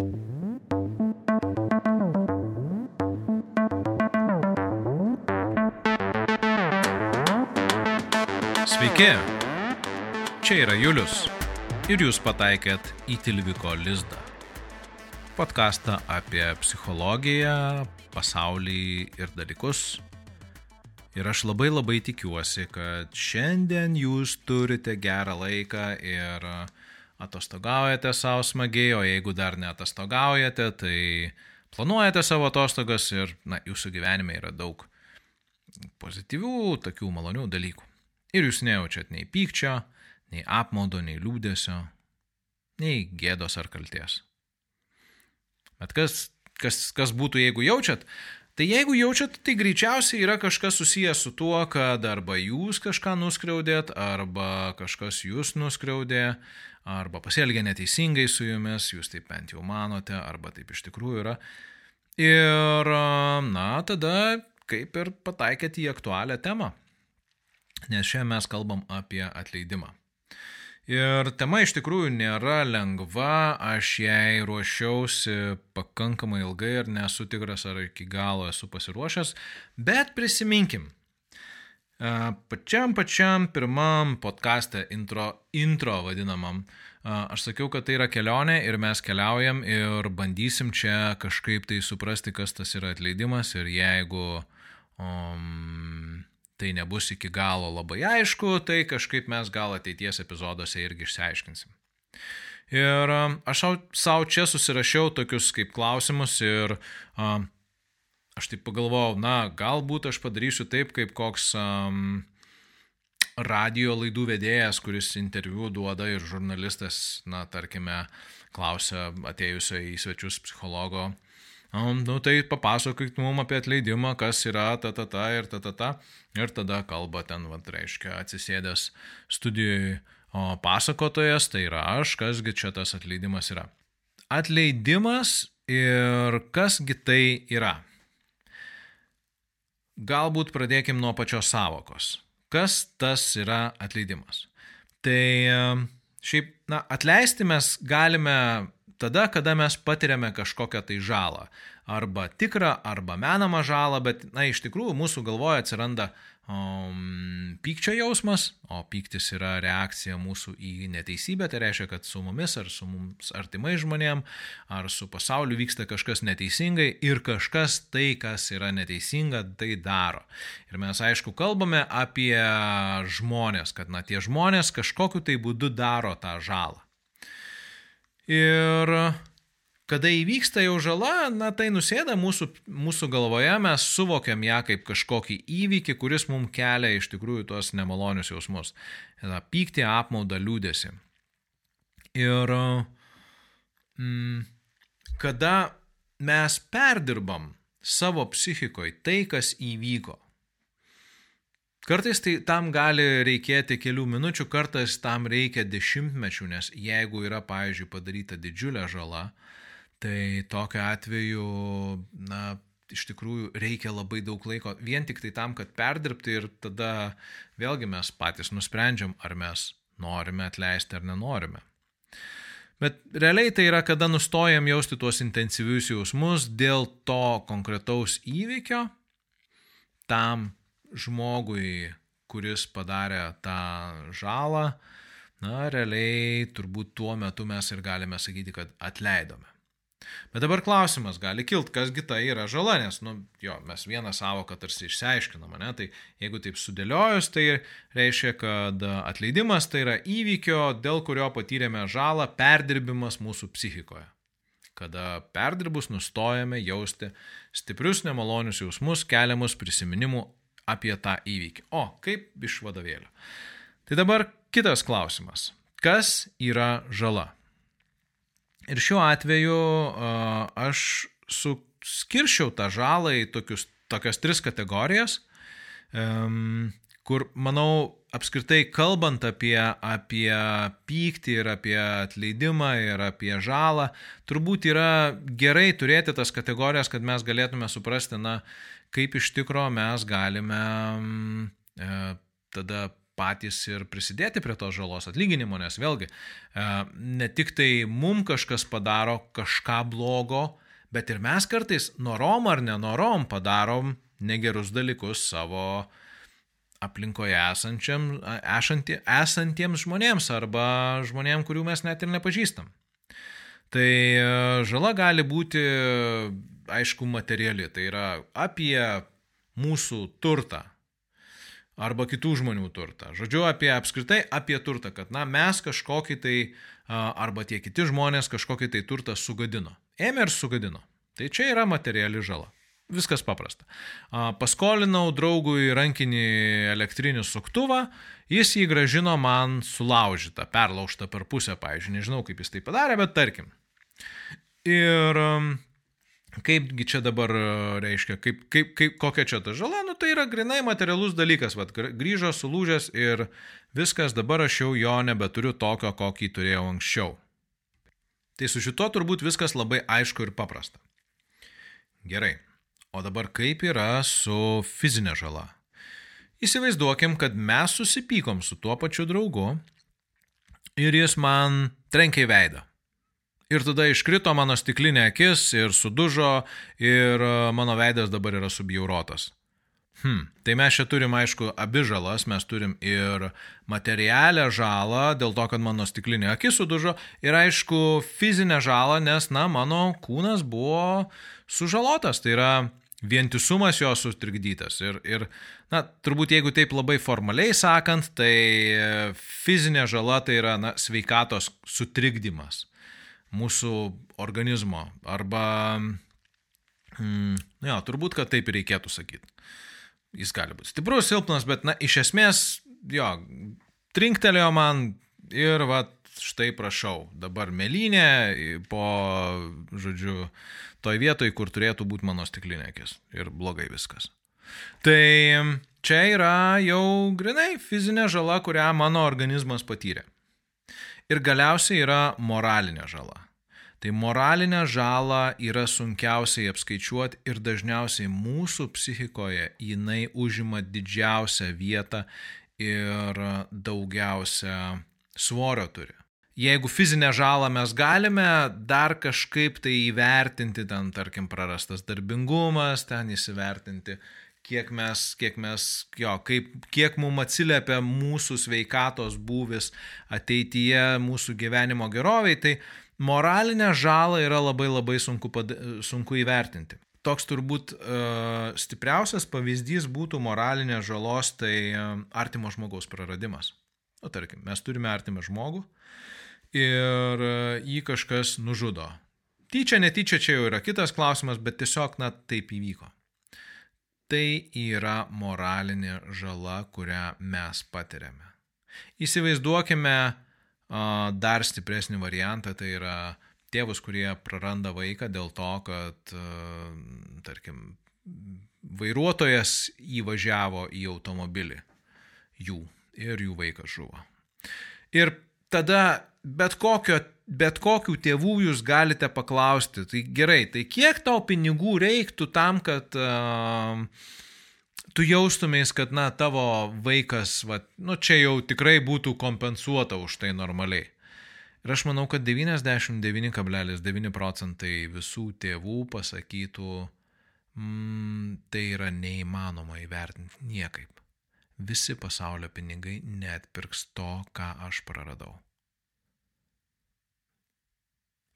Sveiki, čia yra Julius ir jūs pataikėt į Tilviko lizdą. Podcastą apie psichologiją, pasaulį ir dalykus. Ir aš labai labai tikiuosi, kad šiandien jūs turite gerą laiką ir atostogaujate savo smagiai, o jeigu dar neatostogaujate, tai planuojate savo atostogas ir, na, jūsų gyvenime yra daug pozityvių, tokių malonių dalykų. Ir jūs nejaučiat nei pykčio, nei apmaudo, nei liūdėsio, nei gėdos ar kalties. Bet kas, kas, kas būtų, jeigu jaučiat? Tai jeigu jaučiat, tai greičiausiai yra kažkas susijęs su tuo, kad arba jūs kažką nuskriaudėt, arba kažkas jūs nuskriaudė, arba pasielgė neteisingai su jumis, jūs taip bent jau manote, arba taip iš tikrųjų yra. Ir, na, tada kaip ir pataikėt į aktualią temą nes šiandien mes kalbam apie atleidimą. Ir tema iš tikrųjų nėra lengva, aš jai ruošiausi pakankamai ilgai ir nesu tikras, ar iki galo esu pasiruošęs, bet prisiminkim. Pačiam pačiam pirmam podcast'e intro, intro vadinamam, aš sakiau, kad tai yra kelionė ir mes keliaujam ir bandysim čia kažkaip tai suprasti, kas tas yra atleidimas ir jeigu um, tai nebus iki galo labai aišku, tai kažkaip mes gal ateities epizoduose irgi išsiaiškinsim. Ir aš savo čia susirašiau tokius kaip klausimus ir um, aš taip pagalvojau, na, galbūt aš padarysiu taip, kaip koks um, radio laidų vedėjas, kuris interviu duoda ir žurnalistas, na, tarkime, klausia atėjusio į svečius psichologo, Um, nu tai papasakokit mums apie atleidimą, kas yra ta ta ta ir ta ta ta. Ir tada kalba ten, vad, reiškia, atsisėdęs studijoje o pasakotojas, tai yra aš, kasgi čia tas atleidimas yra. Atleidimas ir kasgi tai yra. Galbūt pradėkim nuo pačios savokos. Kas tas yra atleidimas? Tai šiaip, na, atleisti mes galime tada, kada mes patiriame kažkokią tai žalą. Arba tikrą, arba menamą žalą, bet, na, iš tikrųjų mūsų galvoje atsiranda um, pykčio jausmas, o pyktis yra reakcija mūsų į neteisybę, tai reiškia, kad su mumis ar su mums artimai žmonėm, ar su pasauliu vyksta kažkas neteisingai ir kažkas tai, kas yra neteisinga, tai daro. Ir mes aišku kalbame apie žmonės, kad, na, tie žmonės kažkokiu tai būdu daro tą žalą. Ir kada įvyksta jau žala, na tai nusėda mūsų, mūsų galvoje, mes suvokiam ją kaip kažkokį įvykį, kuris mums kelia iš tikrųjų tuos nemalonius jausmus. Pykti, apmaudą, liūdėsi. Ir mm, kada mes perdirbam savo psichikoje tai, kas įvyko, Kartais tai tam gali reikėti kelių minučių, kartais tam reikia dešimtmečių, nes jeigu yra, pavyzdžiui, padaryta didžiulė žala, tai tokiu atveju, na, iš tikrųjų reikia labai daug laiko vien tik tai tam, kad perdirbti ir tada vėlgi mes patys nusprendžiam, ar mes norime atleisti ar nenorime. Bet realiai tai yra, kada nustojam jausti tuos intensyvius jausmus dėl to konkretaus įvykio, tam žmogui, kuris padarė tą žalą, na, realiai turbūt tuo metu mes ir galime sakyti, kad atleidome. Bet dabar klausimas gali kilt, kasgi tai yra žala, nes, nu, jo, mes vieną savoką tarsi išsiaiškiname, ne, tai jeigu taip sudėliojus, tai reiškia, kad atleidimas tai yra įvykio, dėl kurio patyrėme žalą, perdirbimas mūsų psichikoje. Kada perdirbus nustojame jausti stiprius nemalonius jausmus, keliamus prisiminimų apie tą įvykį. O, kaip iš vadovėlio. Tai dabar kitas klausimas. Kas yra žala? Ir šiuo atveju aš skiršiau tą žalą į tokius, tokias tris kategorijas, kur, manau, apskritai kalbant apie, apie pyktį ir apie atleidimą ir apie žalą, turbūt yra gerai turėti tas kategorijas, kad mes galėtume suprasti, na, kaip iš tikro mes galime e, tada patys ir prisidėti prie tos žalos atlyginimo, nes vėlgi, e, ne tik tai mum kažkas padaro kažką blogo, bet ir mes kartais norom ar nenorom padarom negerus dalykus savo aplinkoje esančiam, esanti, esantiems žmonėms arba žmonėms, kurių mes net ir nepažįstam. Tai e, žala gali būti, aišku, materiali, tai yra apie mūsų turtą, arba kitų žmonių turtą. Žodžiu, apie apskritai apie turtą, kad na, mes kažkokį tai, arba tie kiti žmonės kažkokį tai turtą sugadino. Ėmė ir sugadino. Tai čia yra materiali žala. Viskas paprasta. Paskolinau draugui rankinį elektrinį suktuvą, jis jį gražino man sulaužytą, perlaužtą per pusę, pavyzdžiui, nežinau kaip jis tai padarė, bet tarkim. Ir Kaipgi čia dabar reiškia, kaip, kaip, kaip, kokia čia ta žala, nu tai yra grinai materialus dalykas, vad grįžo sulūžęs ir viskas, dabar aš jau jo nebeturiu tokio, kokį turėjau anksčiau. Tai su šituo turbūt viskas labai aišku ir paprasta. Gerai, o dabar kaip yra su fizinė žala? Įsivaizduokim, kad mes susipykom su tuo pačiu draugu ir jis man trenkė į veidą. Ir tada iškrito mano stiklinė akis ir sudužo ir e, mano veidas dabar yra subjaurotas. Hmm. Tai mes čia turim, aišku, abi žalas, mes turim ir materialią žalą dėl to, kad mano stiklinė akis sudužo ir aišku fizinę žalą, nes, na, mano kūnas buvo sužalotas, tai yra vientisumas jo sutrikdytas. Ir, ir na, turbūt jeigu taip labai formaliai sakant, tai fizinė žala tai yra, na, sveikatos sutrikdymas mūsų organizmo. Arba, mm, jo, turbūt, kad taip ir reikėtų sakyti. Jis gali būti stiprus, silpnas, bet, na, iš esmės, jo, trinktelėjo man ir, va, štai prašau, dabar melinė po, žodžiu, toj vietoj, kur turėtų būti mano stiklinė akis. Ir blogai viskas. Tai čia yra jau grinai fizinė žala, kurią mano organizmas patyrė. Ir galiausiai yra moralinė žala. Tai moralinę žalą yra sunkiausiai apskaičiuoti ir dažniausiai mūsų psichikoje jinai užima didžiausią vietą ir daugiausia svorio turi. Jeigu fizinę žalą mes galime dar kažkaip tai įvertinti, ten tarkim prarastas darbingumas, ten įsivertinti, kiek mes, kiek mes, jo, kaip, kiek mums atsiliepia mūsų sveikatos būvis ateityje, mūsų gyvenimo geroviai, tai moralinę žalą yra labai labai sunku, pad, sunku įvertinti. Toks turbūt uh, stipriausias pavyzdys būtų moralinės žalos, tai uh, artimo žmogaus praradimas. O tarkim, mes turime artimą žmogų ir uh, jį kažkas nužudo. Tyčia, netyčia čia jau yra kitas klausimas, bet tiesiog, na, taip įvyko. Tai yra moralinė žala, kurią mes patiriame. Įsivaizduokime dar stipresnį variantą, tai yra tėvus, kurie praranda vaiką dėl to, kad, tarkim, vairuotojas įvažiavo į automobilį jų ir jų vaikas žuvo. Ir tada bet, kokio, bet kokių tėvų jūs galite paklausti, tai gerai, tai kiek tau pinigų reiktų tam, kad uh, tu jaustumės, kad, na, tavo vaikas, va, nu, čia jau tikrai būtų kompensuota už tai normaliai. Ir aš manau, kad 99,9 procentai visų tėvų pasakytų, mm, tai yra neįmanoma įvertinti niekaip. Visi pasaulio pinigai net pirks to, ką aš praradau.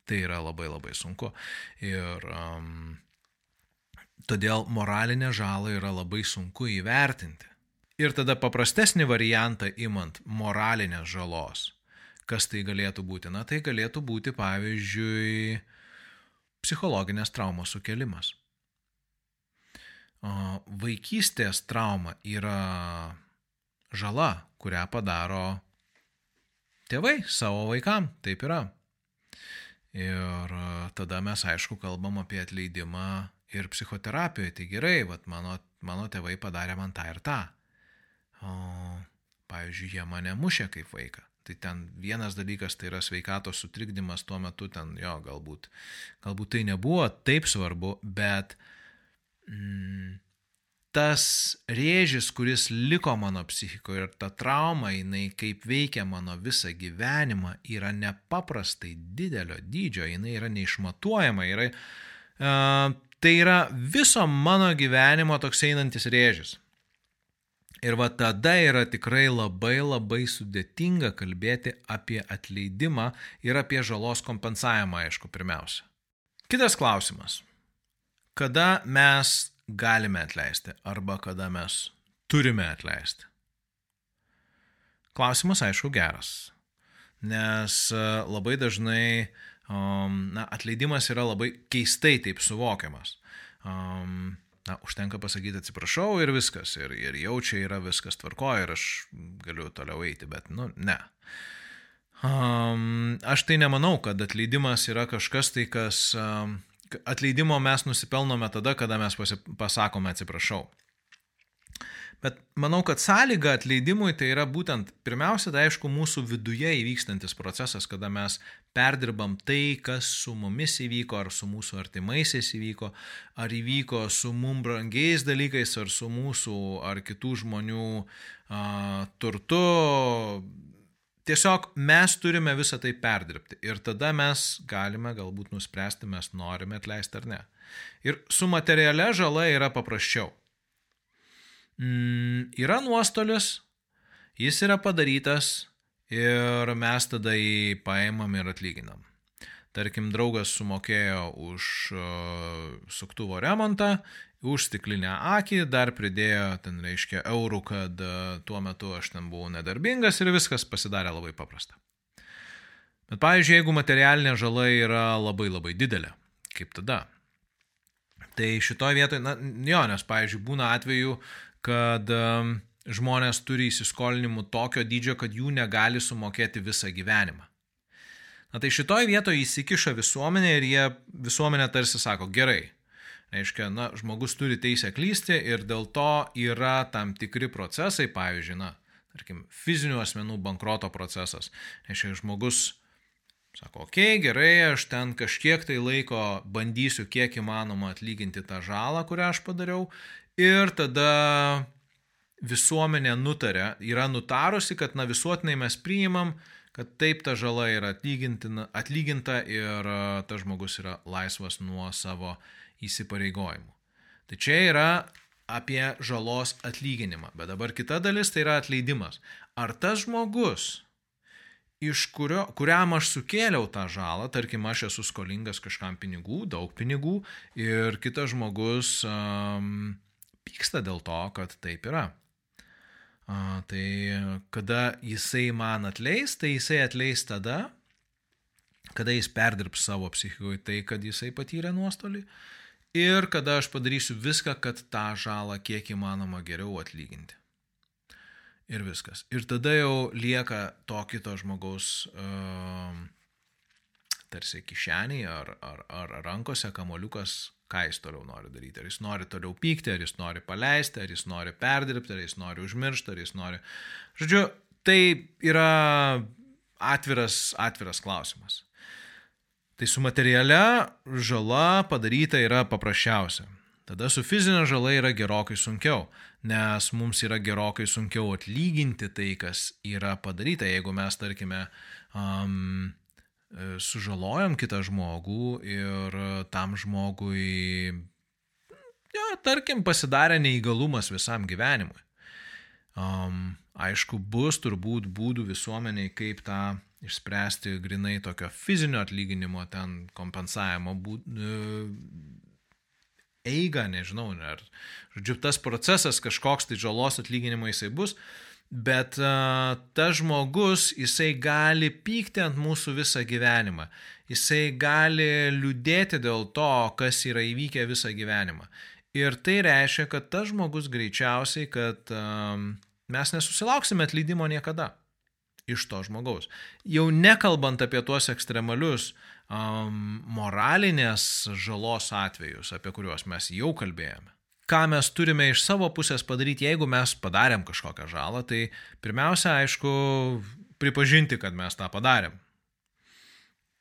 Tai yra labai labai sunku. Ir um, todėl moralinę žalą yra labai sunku įvertinti. Ir tada paprastesnį variantą imant moralinės žalos. Kas tai galėtų būti? Na, tai galėtų būti, pavyzdžiui, psichologinės traumos sukelimas. Vaikystės trauma yra žala, kurią padaro tėvai savo vaikam. Taip yra. Ir e, tada mes aišku kalbam apie atleidimą ir psichoterapijoje. Tai gerai, vat mano, mano tėvai padarė man tą ir tą. O, pavyzdžiui, jie mane mušė kaip vaiką. Tai ten vienas dalykas tai yra sveikatos sutrikdymas tuo metu, ten jo, galbūt, galbūt tai nebuvo taip svarbu, bet mm, tas rėžis, kuris liko mano psichikoje ir ta trauma, jinai kaip veikia mano visą gyvenimą, yra nepaprastai didelio dydžio, jinai yra neišmatuojama, yra, uh, tai yra viso mano gyvenimo toks einantis rėžis. Ir va tada yra tikrai labai labai sudėtinga kalbėti apie atleidimą ir apie žalos kompensavimą, aišku, pirmiausia. Kitas klausimas. Kada mes galime atleisti arba kada mes turime atleisti? Klausimas, aišku, geras. Nes e, labai dažnai na, atleidimas yra labai keistai taip suvokiamas. Na, užtenka pasakyti atsiprašau ir viskas. Ir, ir jau čia yra viskas tvarkoja ir aš galiu toliau eiti, bet, nu, ne. Um, aš tai nemanau, kad atleidimas yra kažkas tai, kas um, atleidimo mes nusipelnome tada, kada mes pasakome atsiprašau. Bet manau, kad sąlyga atleidimui tai yra būtent pirmiausia, tai aišku, mūsų viduje įvykstantis procesas, kada mes perdirbam tai, kas su mumis įvyko, ar su mūsų artimaisiais įvyko, ar įvyko su mum brangiais dalykais, ar su mūsų ar kitų žmonių a, turtu, Tiesiog mes turime visą tai perdirbti ir tada mes galime galbūt nuspręsti, mes norime atleisti ar ne. Ir su materialia žala yra paprasčiau. Mm, yra nuostolis, jis yra padarytas ir mes tada jį paimam ir atlyginam. Tarkim, draugas sumokėjo už uh, suktuvo remontą už stiklinę akį, dar pridėjo, ten reiškia, eurų, kad e, tuo metu aš ten buvau nedarbingas ir viskas pasidarė labai paprasta. Bet pavyzdžiui, jeigu materialinė žala yra labai labai didelė, kaip tada? Tai šitoje vietoje, na, jo, nes, pavyzdžiui, būna atveju, kad um, žmonės turi įsiskolinimų tokio dydžio, kad jų negali sumokėti visą gyvenimą. Na tai šitoje vietoje įsikiša visuomenė ir jie visuomenė tarsi sako, gerai, Reiškia, na, žmogus turi teisę klysti ir dėl to yra tam tikri procesai, pavyzdžiui, na, tarkim, fizinių asmenų bankroto procesas. Reiškia, žmogus sako, okei, okay, gerai, aš ten kažkiek tai laiko bandysiu kiek įmanoma atlyginti tą žalą, kurią aš padariau ir tada visuomenė nutarė, yra nutarusi, kad na visuotinai mes priimam, kad taip ta žala yra atlyginta ir tas žmogus yra laisvas nuo savo įsipareigojimų. Tai čia yra apie žalos atlyginimą. Bet dabar kita dalis tai yra atleidimas. Ar tas žmogus, iš kurio, kuriam aš sukėliau tą žalą, tarkim, aš esu skolingas kažkam pinigų, daug pinigų, ir kitas žmogus um, pyksta dėl to, kad taip yra. A, tai kada jisai man atleis, tai jisai atleis tada, kada jis perdirbs savo psichikoje tai, kad jisai patyrė nuostolį, ir kada aš padarysiu viską, kad tą žalą kiek įmanoma geriau atlyginti. Ir viskas. Ir tada jau lieka to kito žmogaus uh, tarsi kišeniai ar, ar, ar rankose kamoliukas, ką jis toliau nori daryti. Ar jis nori toliau pykti, ar jis nori paleisti, ar jis nori perdirbti, ar jis nori užmiršti, ar jis nori... Žodžiu, tai yra atviras, atviras klausimas. Tai su materialia žala padaryta yra paprasčiausia. Tada su fizinė žala yra gerokai sunkiau, nes mums yra gerokai sunkiau atlyginti tai, kas yra padaryta. Jeigu mes, tarkime, um, sužalojam kitą žmogų ir tam žmogui, ja, tarkim, pasidarė neįgalumas visam gyvenimui. Um, aišku, bus turbūt būdų visuomeniai, kaip tą išspręsti grinai tokio fizinio atlyginimo, ten kompensavimo būt, e, eigą, nežinau, ar, žodžiu, tas procesas kažkoks tai žalos atlyginimo jisai bus, bet uh, tas žmogus, jisai gali pykti ant mūsų visą gyvenimą, jisai gali liūdėti dėl to, kas yra įvykę visą gyvenimą. Ir tai reiškia, kad tas žmogus greičiausiai, kad um, mes nesusilauksime atleidimo niekada iš to žmogaus. Jau nekalbant apie tuos ekstremalius um, moralinės žalos atvejus, apie kuriuos mes jau kalbėjome. Ką mes turime iš savo pusės padaryti, jeigu mes padarėm kažkokią žalą, tai pirmiausia, aišku, pripažinti, kad mes tą padarėm.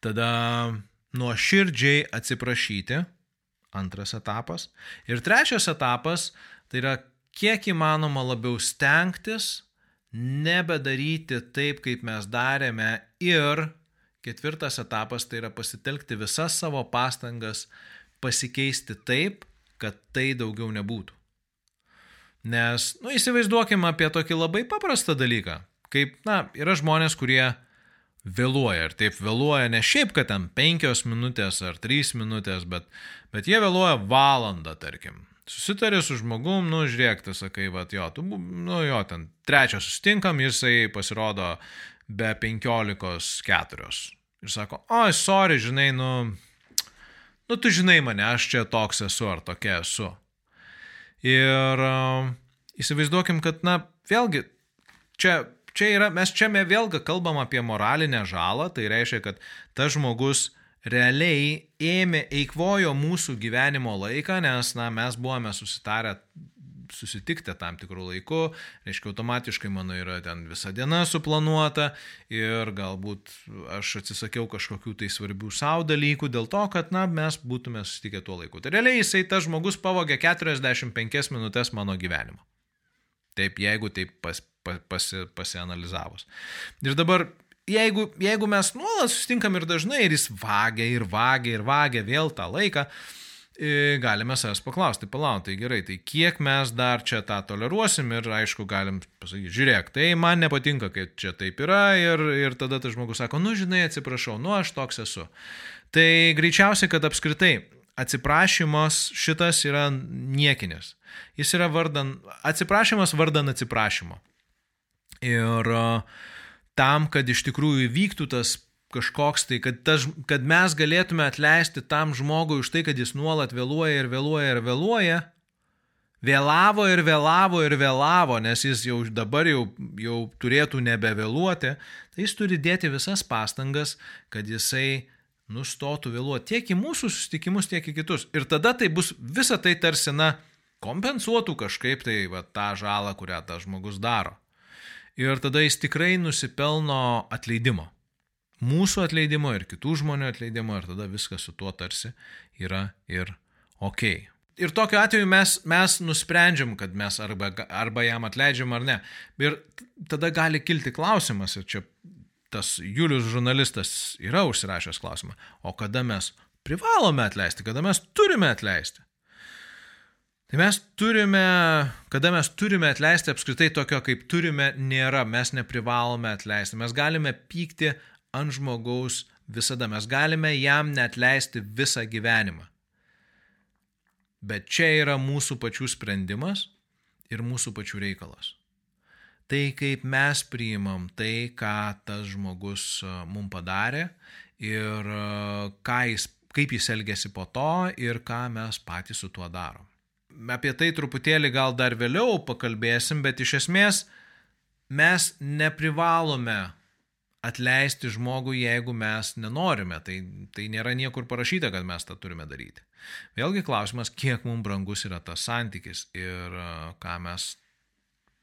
Tada nuoširdžiai atsiprašyti antras etapas. Ir trečias etapas tai yra kiek įmanoma labiau stengtis, nebedaryti taip, kaip mes darėme ir ketvirtas etapas tai yra pasitelkti visas savo pastangas pasikeisti taip, kad tai daugiau nebūtų. Nes, nu, įsivaizduokime apie tokį labai paprastą dalyką. Kaip, na, yra žmonės, kurie vėluoja. Ir taip vėluoja ne šiaip, kad ten penkios minutės ar trys minutės, bet, bet jie vėluoja valandą, tarkim. Susitarė su žmogum, nu, žiūrėk, tu sakai, va, jo, tu, nu, jo, ten trečią sustinkam, jisai pasirodo be penkiolikos keturios. Ir sako, oi, sorry, žinai, nu, nu, tu žinai mane, aš čia toks esu ar tokia esu. Ir uh, įsivaizduokim, kad, na, vėlgi, čia, čia yra, mes čia vėlgi kalbam apie moralinę žalą, tai reiškia, kad tas žmogus realiai ėmė, eikvojo mūsų gyvenimo laiką, nes, na, mes buvome susitarę susitikti tam tikrų laikų, reiškia, automatiškai mano yra ten visa diena suplanuota ir galbūt aš atsisakiau kažkokių tai svarbių savo dalykų dėl to, kad, na, mes būtume susitikę tuo laiku. Tai realiai jisai, tas žmogus pavogė 45 minutės mano gyvenimo. Taip, jeigu taip pas, pas, pasi, pasianalizavus. Ir dabar jeigu, jeigu mes nuolat susitinkam ir dažnai ir jis vagia ir vagia ir vagia vėl tą laiką, galime savęs paklausti, palauk, tai gerai, tai kiek mes dar čia tą toleruosim ir aišku, galim pasakyti, žiūrėk, tai man nepatinka, kad čia taip yra ir, ir tada tas žmogus sako, nu žinai, atsiprašau, nu aš toks esu. Tai greičiausiai, kad apskritai atsiprašymas šitas yra niekinis. Jis yra vardan, atsiprašymas vardan atsiprašymo. Ir tam, kad iš tikrųjų vyktų tas kažkoks tai, kad, tas, kad mes galėtume atleisti tam žmogui už tai, kad jis nuolat vėluoja ir vėluoja ir vėluoja, vėlavo ir vėlavo ir vėlavo, nes jis jau dabar jau, jau turėtų nebevėluoti, tai jis turi dėti visas pastangas, kad jisai nustotų vėluoti tiek į mūsų susitikimus, tiek į kitus. Ir tada tai bus visa tai tarsi, na, kompensuotų kažkaip tai va, tą žalą, kurią tas žmogus daro. Ir tada jis tikrai nusipelno atleidimo mūsų atleidimo ir kitų žmonių atleidimo ir tada viskas su tuo tarsi yra ir ok. Ir tokiu atveju mes, mes nusprendžiam, kad mes arba, arba jam atleidžiam ar ne. Ir tada gali kilti klausimas, ir čia tas Julius žurnalistas yra užsirašęs klausimą, o kada mes privalome atleisti, kada mes turime atleisti. Tai mes turime, kada mes turime atleisti, apskritai tokio kaip turime nėra, mes neprivalome atleisti. Mes galime pykti ant žmogaus visada. Mes galime jam net leisti visą gyvenimą. Bet čia yra mūsų pačių sprendimas ir mūsų pačių reikalas. Tai kaip mes priimam tai, ką tas žmogus mums padarė ir jis, kaip jis elgesi po to ir ką mes patys su tuo darom. Apie tai truputėlį gal dar vėliau pakalbėsim, bet iš esmės mes neprivalome atleisti žmogui, jeigu mes nenorime. Tai, tai nėra niekur parašyta, kad mes tą turime daryti. Vėlgi klausimas, kiek mums brangus yra tas santykis ir e, ką mes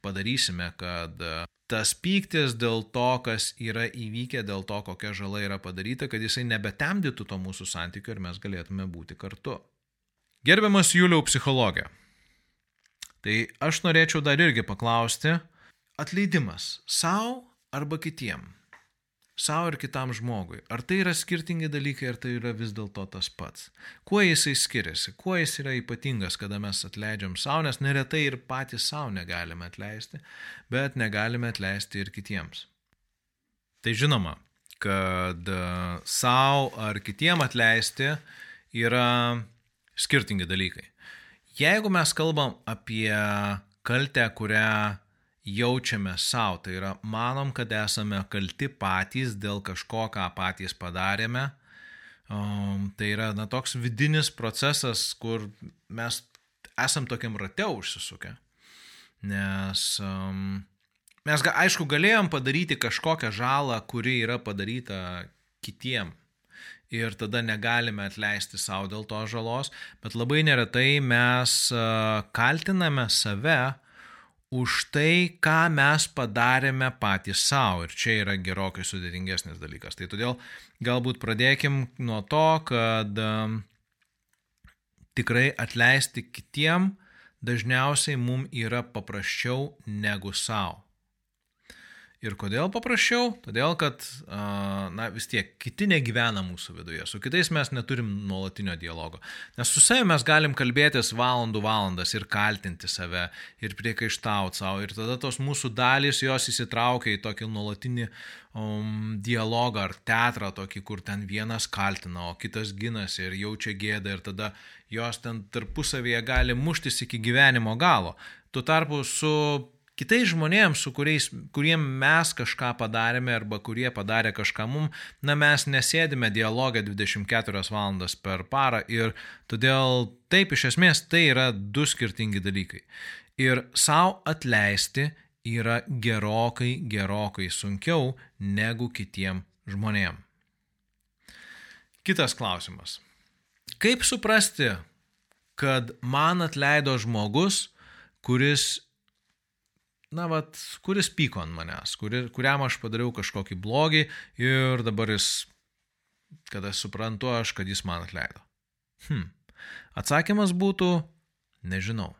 padarysime, kad e, tas pyktis dėl to, kas yra įvykę, dėl to, kokia žala yra padaryta, kad jisai nebetemdytų to mūsų santykio ir mes galėtume būti kartu. Gerbiamas Juliau psichologė, tai aš norėčiau dar irgi paklausti, atleidimas savo arba kitiem savo ir kitam žmogui. Ar tai yra skirtingi dalykai, ar tai yra vis dėlto tas pats? Kuo jisai skiriasi, kuo jis yra ypatingas, kada mes atleidžiam savo, nes neretai ir patys savo negalime atleisti, bet negalime atleisti ir kitiems. Tai žinoma, kad e, savo ar kitiem atleisti yra skirtingi dalykai. Jeigu mes kalbam apie kaltę, kurią jaučiame savo, tai yra manom, kad esame kalti patys dėl kažko, ką patys padarėme. Um, tai yra na, toks vidinis procesas, kur mes esam tokiam rate užsisukę. Nes um, mes, aišku, galėjom padaryti kažkokią žalą, kuri yra padaryta kitiem. Ir tada negalime atleisti savo dėl to žalos, bet labai neretai mes uh, kaltiname save už tai, ką mes padarėme patys savo. Ir čia yra gerokai sudėtingesnis dalykas. Tai todėl galbūt pradėkim nuo to, kad um, tikrai atleisti kitiem dažniausiai mums yra paprasčiau negu savo. Ir kodėl paprasčiau? Todėl, kad, na, vis tiek kiti negyvena mūsų viduje, su kitais mes neturim nuolatinio dialogo. Nes su savimi mes galim kalbėtis valandų valandas ir kaltinti save, ir priekaištauti savo, ir tada tos mūsų dalys jos įsitraukia į tokį nuolatinį um, dialogą ar teatrą, tokį, kur ten vienas kaltina, o kitas ginasi ir jaučia gėdą, ir tada jos ten tarpusavėje gali muštis iki gyvenimo galo. Tuo tarpu su kitais žmonėms, su kuriais, kuriem mes kažką padarėme arba kurie padarė kažką mum, na mes nesėdime dialogę 24 valandas per parą ir todėl taip iš esmės tai yra du skirtingi dalykai. Ir savo atleisti yra gerokai, gerokai sunkiau negu kitiem žmonėm. Kitas klausimas. Kaip suprasti, kad man atleido žmogus, kuris na, vat, kuris pyko ant manęs, kuri, kuriam aš padariau kažkokį blogį ir dabar jis, kada suprantu aš, kad jis man atleido. Hm. Atsakymas būtų, nežinau.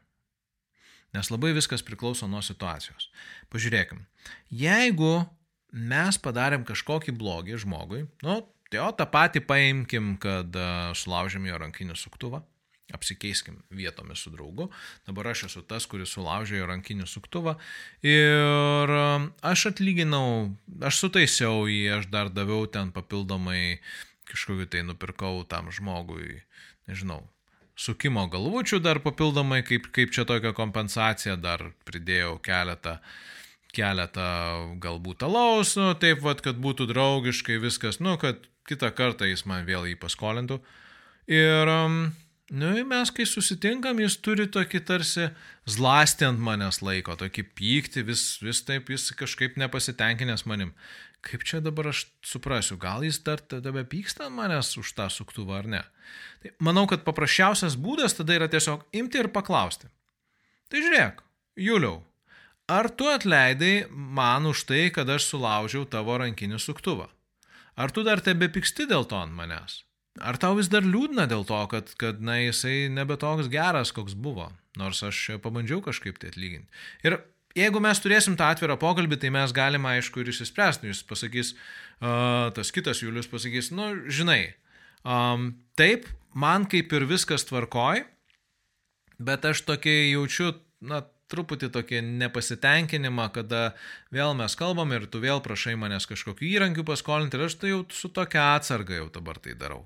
Nes labai viskas priklauso nuo situacijos. Pažiūrėkim, jeigu mes padarėm kažkokį blogį žmogui, nu, tai o tą patį paimkim, kad uh, sulaužėm jo rankinį suktuvą apsikeiskim vietomis su draugu. Dabar aš esu tas, kuris sulaužė jo rankinį suktuvą ir um, aš atlyginau, aš sutaisiau jį, aš dar daviau ten papildomai kažkokį tai nupirkau tam žmogui, nežinau, sukimo galvučių dar papildomai, kaip, kaip čia tokia kompensacija, dar pridėjau keletą keletą galbūt alaus, nu, taip vad, kad būtų draugiškai viskas, nu, kad kitą kartą jis man vėl jį paskolintų. Ir um, Nu, mes kai susitinkam, jis turi tokį tarsi zlastį ant manęs laiko, tokį pyktį, vis, vis taip jis kažkaip nepasitenkinęs manim. Kaip čia dabar aš suprasiu, gal jis dar tada pyksta ant manęs už tą suktuvą ar ne? Tai manau, kad paprasčiausias būdas tada yra tiesiog imti ir paklausti. Tai žiūrėk, Juliau, ar tu atleidai man už tai, kad aš sulaužiau tavo rankinį suktuvą? Ar tu dar tebe pyksti dėl to ant manęs? Ar tau vis dar liūdna dėl to, kad, kad na, jisai nebe toks geras, koks buvo, nors aš pabandžiau kažkaip tai atlyginti. Ir jeigu mes turėsim tą atvirą pokalbį, tai mes galime, aišku, ir išsispręsti. Jūs pasakys, uh, tas kitas Julius pasakys, nu, žinai, um, taip, man kaip ir viskas tvarkoj, bet aš tokia jaučiu, na, truputį tokį nepasitenkinimą, kada vėl mes kalbam ir tu vėl prašai manęs kažkokiu įrankiu paskolinti ir aš tai jau su tokia atsarga jau dabar tai darau.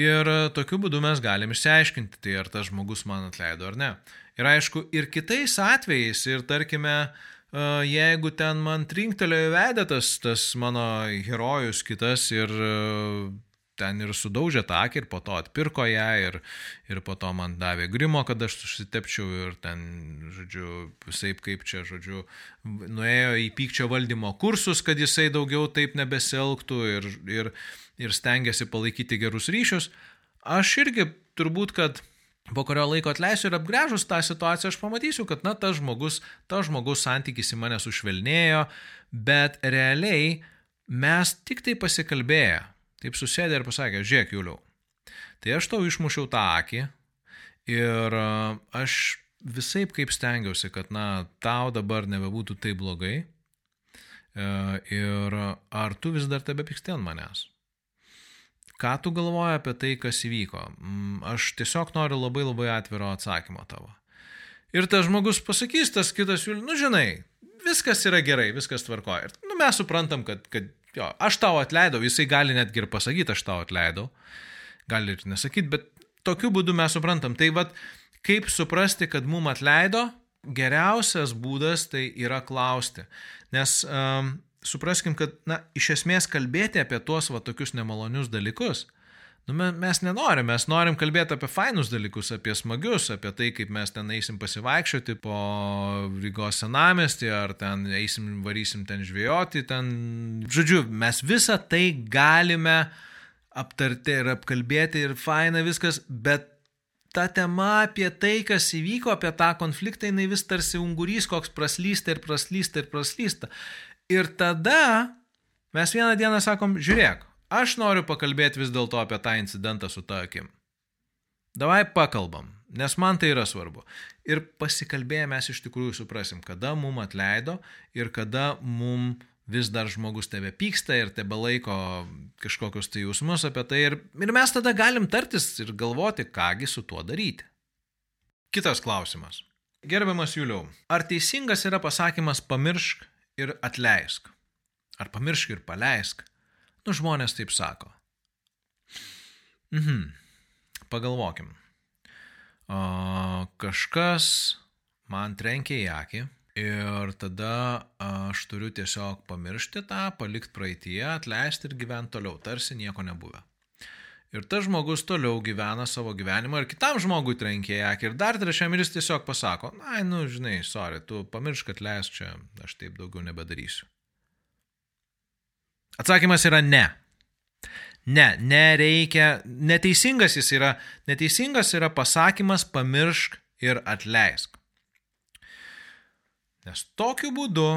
Ir e, tokiu būdu mes galim išsiaiškinti, tai ar tas žmogus man atleido ar ne. Ir aišku, ir kitais atvejais, ir tarkime, e, jeigu ten man trinktelėjo vedę tas, tas mano herojus kitas ir e, ten ir sudaužė tą akį ir po to atpirko ją ir, ir po to man davė grimo, kad aš susitepčiau ir ten, žodžiu, visai kaip čia, žodžiu, nuėjo į pykčio valdymo kursus, kad jisai daugiau taip nebeselgtų ir, ir, ir stengiasi palaikyti gerus ryšius. Aš irgi turbūt, kad po kurio laiko atleisiu ir apgrėžus tą situaciją, aš pamatysiu, kad, na, tas žmogus, tas žmogus santykis į mane sušvelnėjo, bet realiai mes tik tai pasikalbėję, taip susėdė ir pasakė, žiūrėk, Juliau, tai aš tau išmušiau tą akį ir aš visai kaip stengiausi, kad, na, tau dabar nebebūtų taip blogai ir ar tu vis dar tebe pyksti ant manęs? Ką tu galvoji apie tai, kas įvyko? Mm, aš tiesiog noriu labai labai atviro atsakymo tavo. Ir tas žmogus pasakys, tas kitas, nu žinai, viskas yra gerai, viskas tvarkoja. Ir nu, mes suprantam, kad, kad jo, aš tau atleidau, jisai gali netgi ir pasakyti, aš tau atleidau. Gali ir nesakyti, bet tokiu būdu mes suprantam. Tai vad, kaip suprasti, kad mum atleido, geriausias būdas tai yra klausti. Nes um, supraskim, kad, na, iš esmės kalbėti apie tuos va tokius nemalonius dalykus, nu, mes nenorim, mes norim kalbėti apie fainus dalykus, apie smagius, apie tai, kaip mes ten eisim pasivaikščioti po Rygos senamestį, ar ten eisim, varysim ten žvėjoti, ten, žodžiu, mes visą tai galime aptarti ir apkalbėti ir faina viskas, bet ta tema apie tai, kas įvyko, apie tą konfliktą, jinai vis tarsi ungurys, koks praslysta ir praslysta ir praslysta. Ir tada mes vieną dieną sakom, žiūrėk, aš noriu pakalbėti vis dėlto apie tą incidentą su ta akim. Davai pakalbam, nes man tai yra svarbu. Ir pasikalbėję mes iš tikrųjų suprasim, kada mum atleido ir kada mum vis dar žmogus tebe pyksta ir tebe laiko kažkokius tai jausmus apie tai ir, ir mes tada galim tartis ir galvoti, kągi su tuo daryti. Kitas klausimas. Gerbiamas Juliau, ar teisingas yra pasakymas pamiršk ir atleisk? Ar pamiršk ir paleisk? Nu, žmonės taip sako. Mhm. Pagalvokim. O, kažkas man trenkė į akį ir tada aš turiu tiesiog pamiršti tą, palikti praeitie, atleisti ir gyventi toliau, tarsi nieko nebuvę. Ir tas žmogus toliau gyvena savo gyvenimą ir kitam žmogui trenkė į akį. Ir dar trečiam ir jis tiesiog pasako, na, nu, žinai, sorry, tu pamiršk, kad leis čia, aš taip daugiau nebedarysiu. Atsakymas yra ne. Ne, nereikia, neteisingas jis yra, neteisingas yra pasakymas pamiršk ir atleisk. Nes tokiu būdu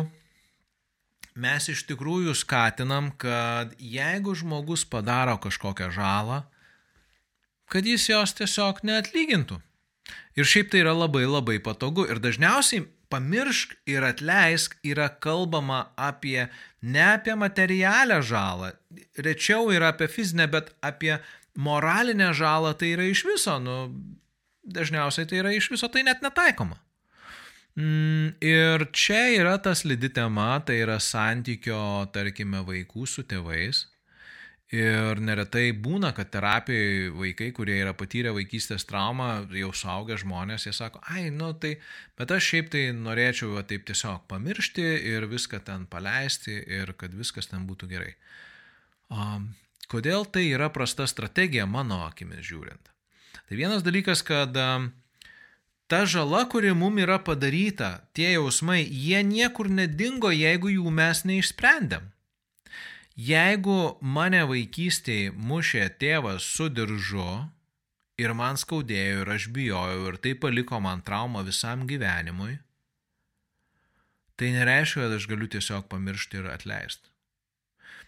mes iš tikrųjų skatinam, kad jeigu žmogus padaro kažkokią žalą, kad jis jos tiesiog neatlygintų. Ir šiaip tai yra labai labai patogu. Ir dažniausiai pamiršk ir atleisk yra kalbama apie ne apie materialią žalą, rečiau yra apie fizinę, bet apie moralinę žalą tai yra iš viso, nu, dažniausiai tai yra iš viso tai net netaikoma. Mm, ir čia yra tas lidi tema, tai yra santykio, tarkime, vaikų su tėvais. Ir neretai būna, kad terapijoje vaikai, kurie yra patyrę vaikystės traumą, jau suaugę žmonės, jie sako, ai, nu tai, bet aš šiaip tai norėčiau va, taip tiesiog pamiršti ir viską ten paleisti ir kad viskas ten būtų gerai. O, kodėl tai yra prasta strategija mano akimis žiūrint? Tai vienas dalykas, kad um, ta žala, kuri mum yra padaryta, tie jausmai, jie niekur nedingo, jeigu jų mes neišsprendėm. Jeigu mane vaikystėje mušė tėvas su diržu ir man skaudėjo ir aš bijojau ir tai paliko man traumą visam gyvenimui, tai nereiškia, kad aš galiu tiesiog pamiršti ir atleisti.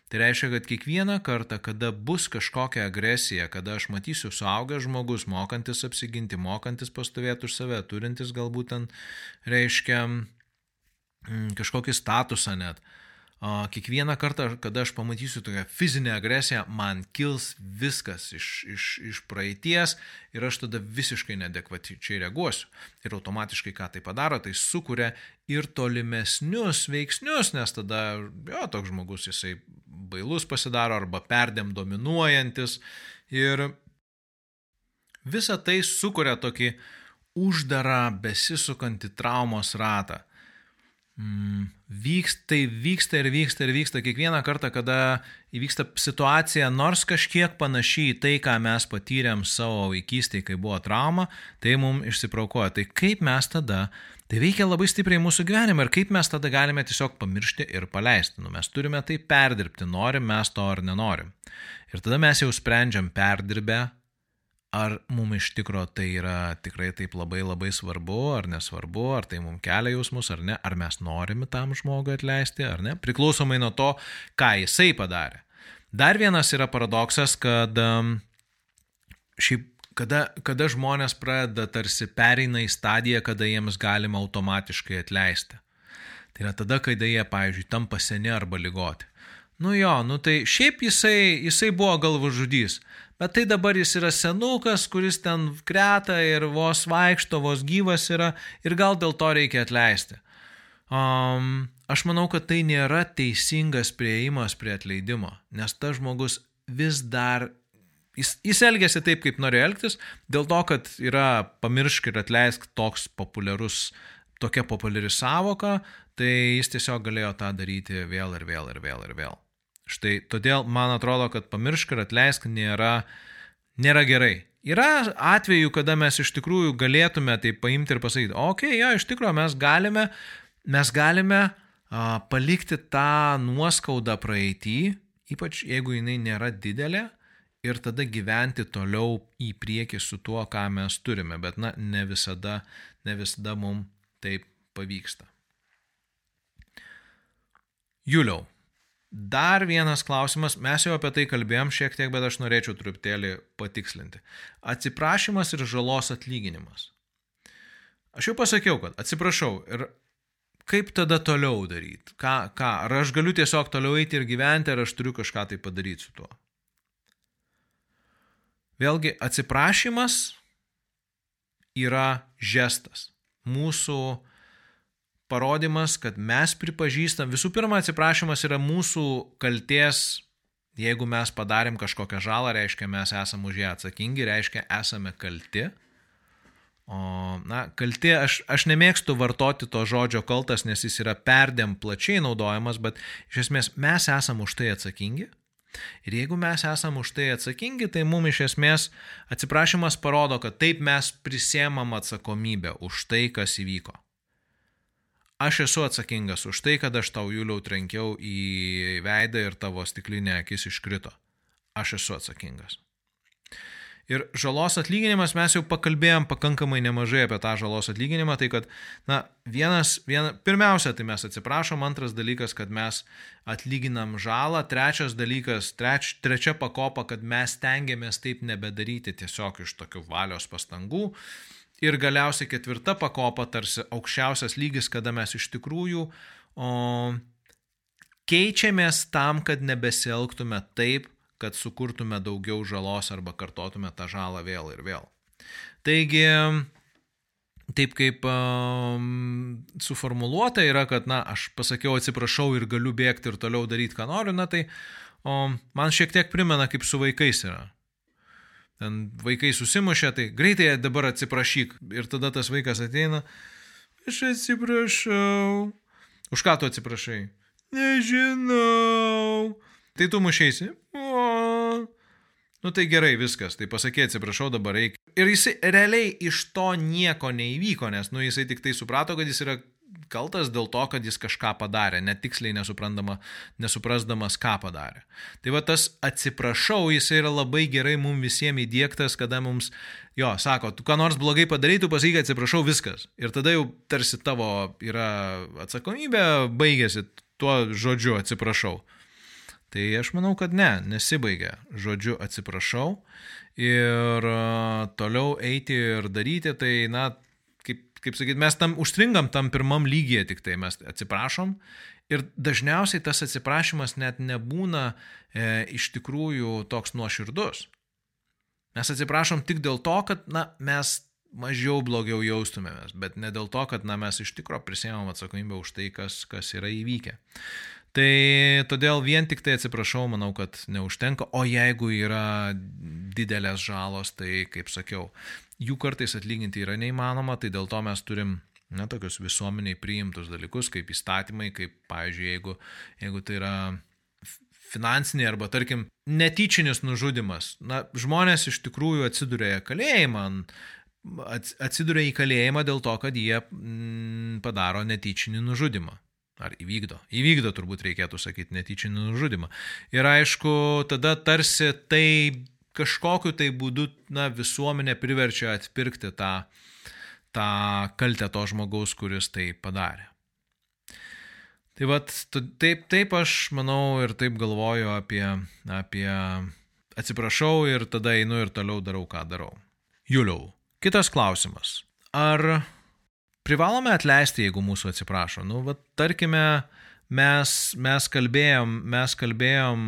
Tai reiškia, kad kiekvieną kartą, kada bus kažkokia agresija, kada aš matysiu suaugęs žmogus, mokantis apsiginti, mokantis pastovėti už save, turintis galbūt ten, reiškia, mm, kažkokį statusą net, kiekvieną kartą, kada aš pamatysiu tokią fizinę agresiją, man kils viskas iš, iš, iš praeities ir aš tada visiškai nedekvačiai reaguosiu. Ir automatiškai ką tai padaro, tai sukuria ir tolimesnius veiksnius, nes tada, jo, toks žmogus jisai bailus pasidaro arba perdėm dominuojantis. Ir visa tai sukuria tokį uždarą, besisukantį traumos ratą. Mm, vyksta, tai vyksta ir vyksta ir vyksta kiekvieną kartą, kada įvyksta situacija, nors kažkiek panašiai į tai, ką mes patyrėm savo vaikystėje, kai buvo trauma, tai mums išsipraukoja. Tai kaip mes tada, tai veikia labai stipriai mūsų gyvenimą ir kaip mes tada galime tiesiog pamiršti ir paleisti. Nu, mes turime tai perdirbti, norim mes to ar nenorim. Ir tada mes jau sprendžiam perdirbę ar mums iš tikro tai yra tikrai taip labai labai svarbu, ar nesvarbu, ar tai mums kelia jausmus, ar ne, ar mes norime tam žmogui atleisti, ar ne, priklausomai nuo to, ką jisai padarė. Dar vienas yra paradoksas, kad šiaip kada, kada žmonės pradeda tarsi pereina į stadiją, kada jiems galima automatiškai atleisti. Tai yra tada, kai jie, pavyzdžiui, tampa seni arba lygoti. Nu jo, nu tai šiaip jisai, jisai buvo galvažudys, Bet tai dabar jis yra senukas, kuris ten kreta ir vos vaikšto, vos gyvas yra ir gal dėl to reikia atleisti. Um, aš manau, kad tai nėra teisingas prieimas prie atleidimo, nes tas žmogus vis dar, jis, jis elgėsi taip, kaip norėjo elgtis, dėl to, kad yra pamiršk ir atleisk toks populiarus, tokia populiari savoka, tai jis tiesiog galėjo tą daryti vėl ir vėl ir vėl ir vėl. Štai todėl man atrodo, kad pamiršk ir atleisk nėra, nėra gerai. Yra atvejų, kada mes iš tikrųjų galėtume tai paimti ir pasakyti, okei, okay, jo, iš tikrųjų mes galime, mes galime a, palikti tą nuoskaudą praeitį, ypač jeigu jinai nėra didelė, ir tada gyventi toliau į priekį su tuo, ką mes turime, bet na, ne visada, ne visada mums taip pavyksta. Juliau, Dar vienas klausimas, mes jau apie tai kalbėjom šiek tiek, bet aš norėčiau truputėlį patikslinti. Atsiprašymas ir žalos atlyginimas. Aš jau pasakiau, kad atsiprašau ir kaip tada toliau daryti? Ką, ką? Ar aš galiu tiesiog toliau eiti ir gyventi, ar aš turiu kažką tai padaryti su tuo? Vėlgi, atsiprašymas yra žestas. Mūsų parodimas, kad mes pripažįstam, visų pirma, atsiprašymas yra mūsų kalties, jeigu mes padarėm kažkokią žalą, reiškia, mes esame už ją atsakingi, reiškia, esame kalti. O, na, kalti, aš, aš nemėgstu vartoti to žodžio kaltas, nes jis yra perdėm plačiai naudojamas, bet iš esmės mes esame už tai atsakingi. Ir jeigu mes esame už tai atsakingi, tai mums iš esmės atsiprašymas parodo, kad taip mes prisėmam atsakomybę už tai, kas įvyko. Aš esu atsakingas už tai, kad aš tau Juliau trenkiau į veidą ir tavo stiklinė akis iškrito. Aš esu atsakingas. Ir žalos atlyginimas, mes jau pakalbėjom pakankamai nemažai apie tą žalos atlyginimą, tai kad, na, vienas, viena, pirmiausia, tai mes atsiprašom, antras dalykas, kad mes atlyginam žalą, trečias dalykas, treč, trečia pakopa, kad mes tengiamės taip nebedaryti tiesiog iš tokių valios pastangų. Ir galiausiai ketvirta pakopa, tarsi aukščiausias lygis, kada mes iš tikrųjų o, keičiamės tam, kad nebesielgtume taip, kad sukurtume daugiau žalos arba kartotume tą žalą vėl ir vėl. Taigi, taip kaip um, suformuoluota yra, kad, na, aš pasakiau atsiprašau ir galiu bėgti ir toliau daryti, ką noriu, na tai um, man šiek tiek primena, kaip su vaikais yra ten vaikai susimušė, tai greitai dabar atsiprašyk. Ir tada tas vaikas ateina, aš atsiprašau. Už ką tu atsiprašai? Nežinau. Tai tu mušėsi. O. Nu tai gerai, viskas. Tai pasakė, atsiprašau, dabar reikia. Ir jisai realiai iš to nieko neįvyko, nes, nu, jisai tik tai suprato, kad jis yra kaltas dėl to, kad jis kažką padarė, netiksliai nesuprasdamas, ką padarė. Tai va tas atsiprašau, jis yra labai gerai mums visiems įdėktas, kada mums, jo, sako, tu ką nors blogai padarai, tu pasakyk atsiprašau, viskas. Ir tada jau tarsi tavo yra atsakomybė, baigėsi tuo žodžiu atsiprašau. Tai aš manau, kad ne, nesibaigia žodžiu atsiprašau ir toliau eiti ir daryti, tai, na, kaip sakyt, mes tam užstringam tam pirmam lygyje tik tai, mes atsiprašom ir dažniausiai tas atsiprašymas net nebūna e, iš tikrųjų toks nuoširdus. Mes atsiprašom tik dėl to, kad na, mes mažiau blogiau jaustumėmės, bet ne dėl to, kad na, mes iš tikrųjų prisėmėm atsakomybę už tai, kas, kas yra įvykę. Tai todėl vien tik tai atsiprašau, manau, kad neužtenka, o jeigu yra didelės žalos, tai kaip sakiau, jų kartais atlyginti yra neįmanoma, tai dėl to mes turim na, tokius visuomeniai priimtus dalykus, kaip įstatymai, kaip, pavyzdžiui, jeigu, jeigu tai yra finansiniai arba, tarkim, netyčinis nužudimas. Na, žmonės iš tikrųjų atsiduria kalėjimą, atsiduria į kalėjimą dėl to, kad jie padaro netyčinį nužudimą. Ar įvykdo? Įvykdo turbūt reikėtų sakyti netyčinį nužudimą. Ir aišku, tada tarsi tai kažkokiu tai būdu na, visuomenė priverčia atpirkti tą, tą kaltę to žmogaus, kuris tai padarė. Tai vad, taip, taip aš manau ir taip galvoju apie, apie atsiprašau ir tada einu ir toliau darau, ką darau. Juliau, kitas klausimas. Ar privalome atleisti, jeigu mūsų atsiprašo? Nu, va, tarkime, mes, mes, kalbėjom, mes kalbėjom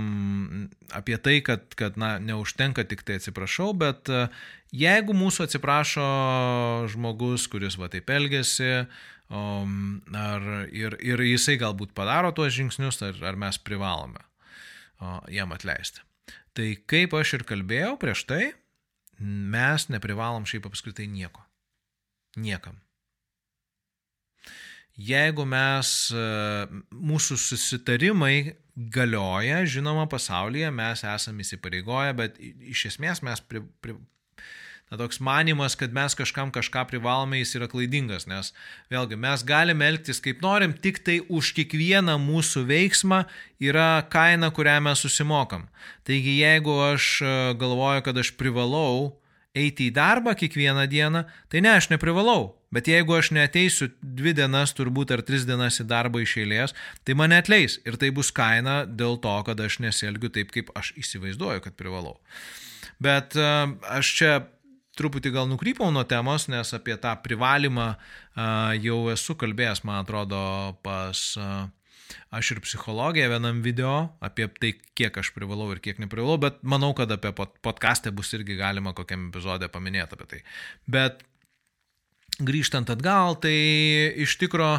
apie tai, kad, kad na, neužtenka tik tai atsiprašau, bet e, jeigu mūsų atsiprašo žmogus, kuris va taip elgesi, um, ar, ir, ir jisai galbūt padaro tuos žingsnius, ar, ar mes privalome jam atleisti. Tai kaip aš ir kalbėjau prieš tai, mes neprivalom šiaip apskritai nieko. Niekam. Jeigu mes, e, mūsų susitarimai galioja, žinoma, pasaulyje mes esame įsipareigoję, bet iš esmės mes pri, pri, na, toks manimas, kad mes kažkam kažką privalome, jis yra klaidingas, nes vėlgi mes galime elgtis kaip norim, tik tai už kiekvieną mūsų veiksmą yra kaina, kurią mes susimokam. Taigi jeigu aš e, galvoju, kad aš privalau eiti į darbą kiekvieną dieną, tai ne, aš neprivalau. Bet jeigu aš neteisiu dvi dienas turbūt ar tris dienas į darbą iš eilės, tai mane atleis ir tai bus kaina dėl to, kad aš nesielgiu taip, kaip aš įsivaizduoju, kad privalau. Bet e, aš čia truputį gal nukrypau nuo temos, nes apie tą privalymą jau esu kalbėjęs, man atrodo, pas aš ir psichologija vienam video apie tai, kiek aš privalau ir kiek neprivalau, bet manau, kad apie podcast'ę bus irgi galima kokiam epizodė paminėti apie tai. Bet grįžtant atgal, tai iš tikro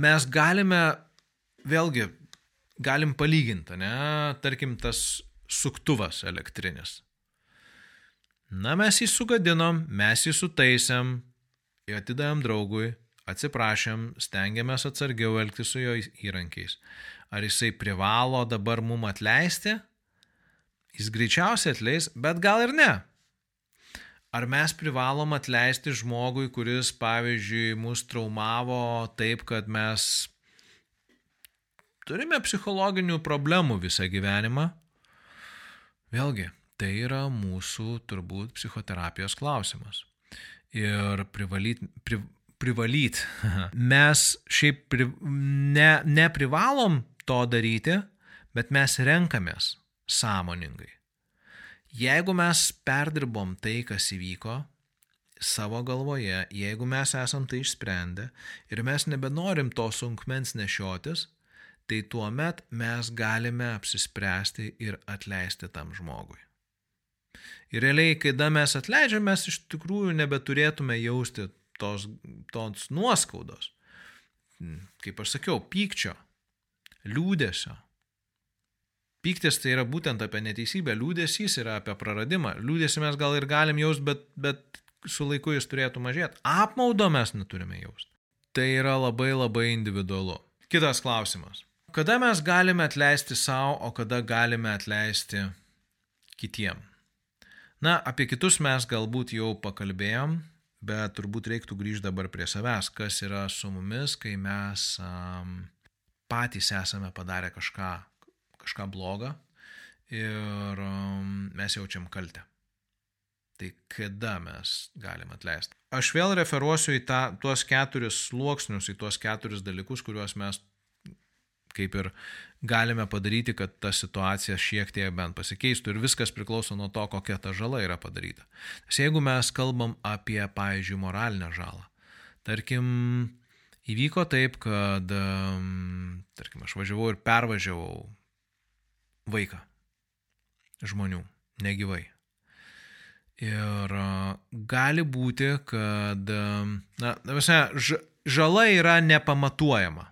mes galime, vėlgi, galim palyginti, ne, tarkim, tas suktuvas elektrinis. Na, mes jį sugadinom, mes jį sutaisėm, jį atidavėm draugui, atsiprašėm, stengiamės atsargiau elgtis su jo įrankiais. Ar jisai privalo dabar mum atleisti? Jis greičiausiai atleis, bet gal ir ne. Ar mes privalom atleisti žmogui, kuris, pavyzdžiui, mus traumavo taip, kad mes turime psichologinių problemų visą gyvenimą? Vėlgi, tai yra mūsų turbūt psichoterapijos klausimas. Ir privalyt, pri, privalyt. Mes šiaip pri, ne, neprivalom to daryti, bet mes renkamės sąmoningai. Jeigu mes perdirbom tai, kas įvyko savo galvoje, jeigu mes esam tai išsprendę ir mes nebenorim to sunkmens nešiotis, tai tuo met mes galime apsispręsti ir atleisti tam žmogui. Ir realiai, kai da mes atleidžiam, mes iš tikrųjų nebeturėtume jausti tos, tos nuoskaudos. Kaip aš sakiau, pykčio, liūdėsio. Pyktis tai yra būtent apie neteisybę, liūdėsys yra apie praradimą. Liūdėsi mes gal ir galim jausti, bet, bet su laiku jis turėtų mažėti. Apmaudo mes neturime jausti. Tai yra labai labai individualu. Kitas klausimas. Kada mes galime atleisti savo, o kada galime atleisti kitiem? Na, apie kitus mes galbūt jau pakalbėjom, bet turbūt reiktų grįžti dabar prie savęs, kas yra su mumis, kai mes um, patys esame padarę kažką, kažką blogą ir um, mes jaučiam kaltę. Tai kada mes galim atleisti? Aš vėl referuosiu į tą, tuos keturis sluoksnius, į tuos keturis dalykus, kuriuos mes kaip ir galime padaryti, kad ta situacija šiek tiek bent pasikeistų ir viskas priklauso nuo to, kokia ta žala yra padaryta. Nes jeigu mes kalbam apie, pavyzdžiui, moralinę žalą, tarkim, įvyko taip, kad, tarkim, aš važiavau ir pervažiavau vaiką žmonių, negyvai. Ir gali būti, kad, na, visą, žala yra nepamatuojama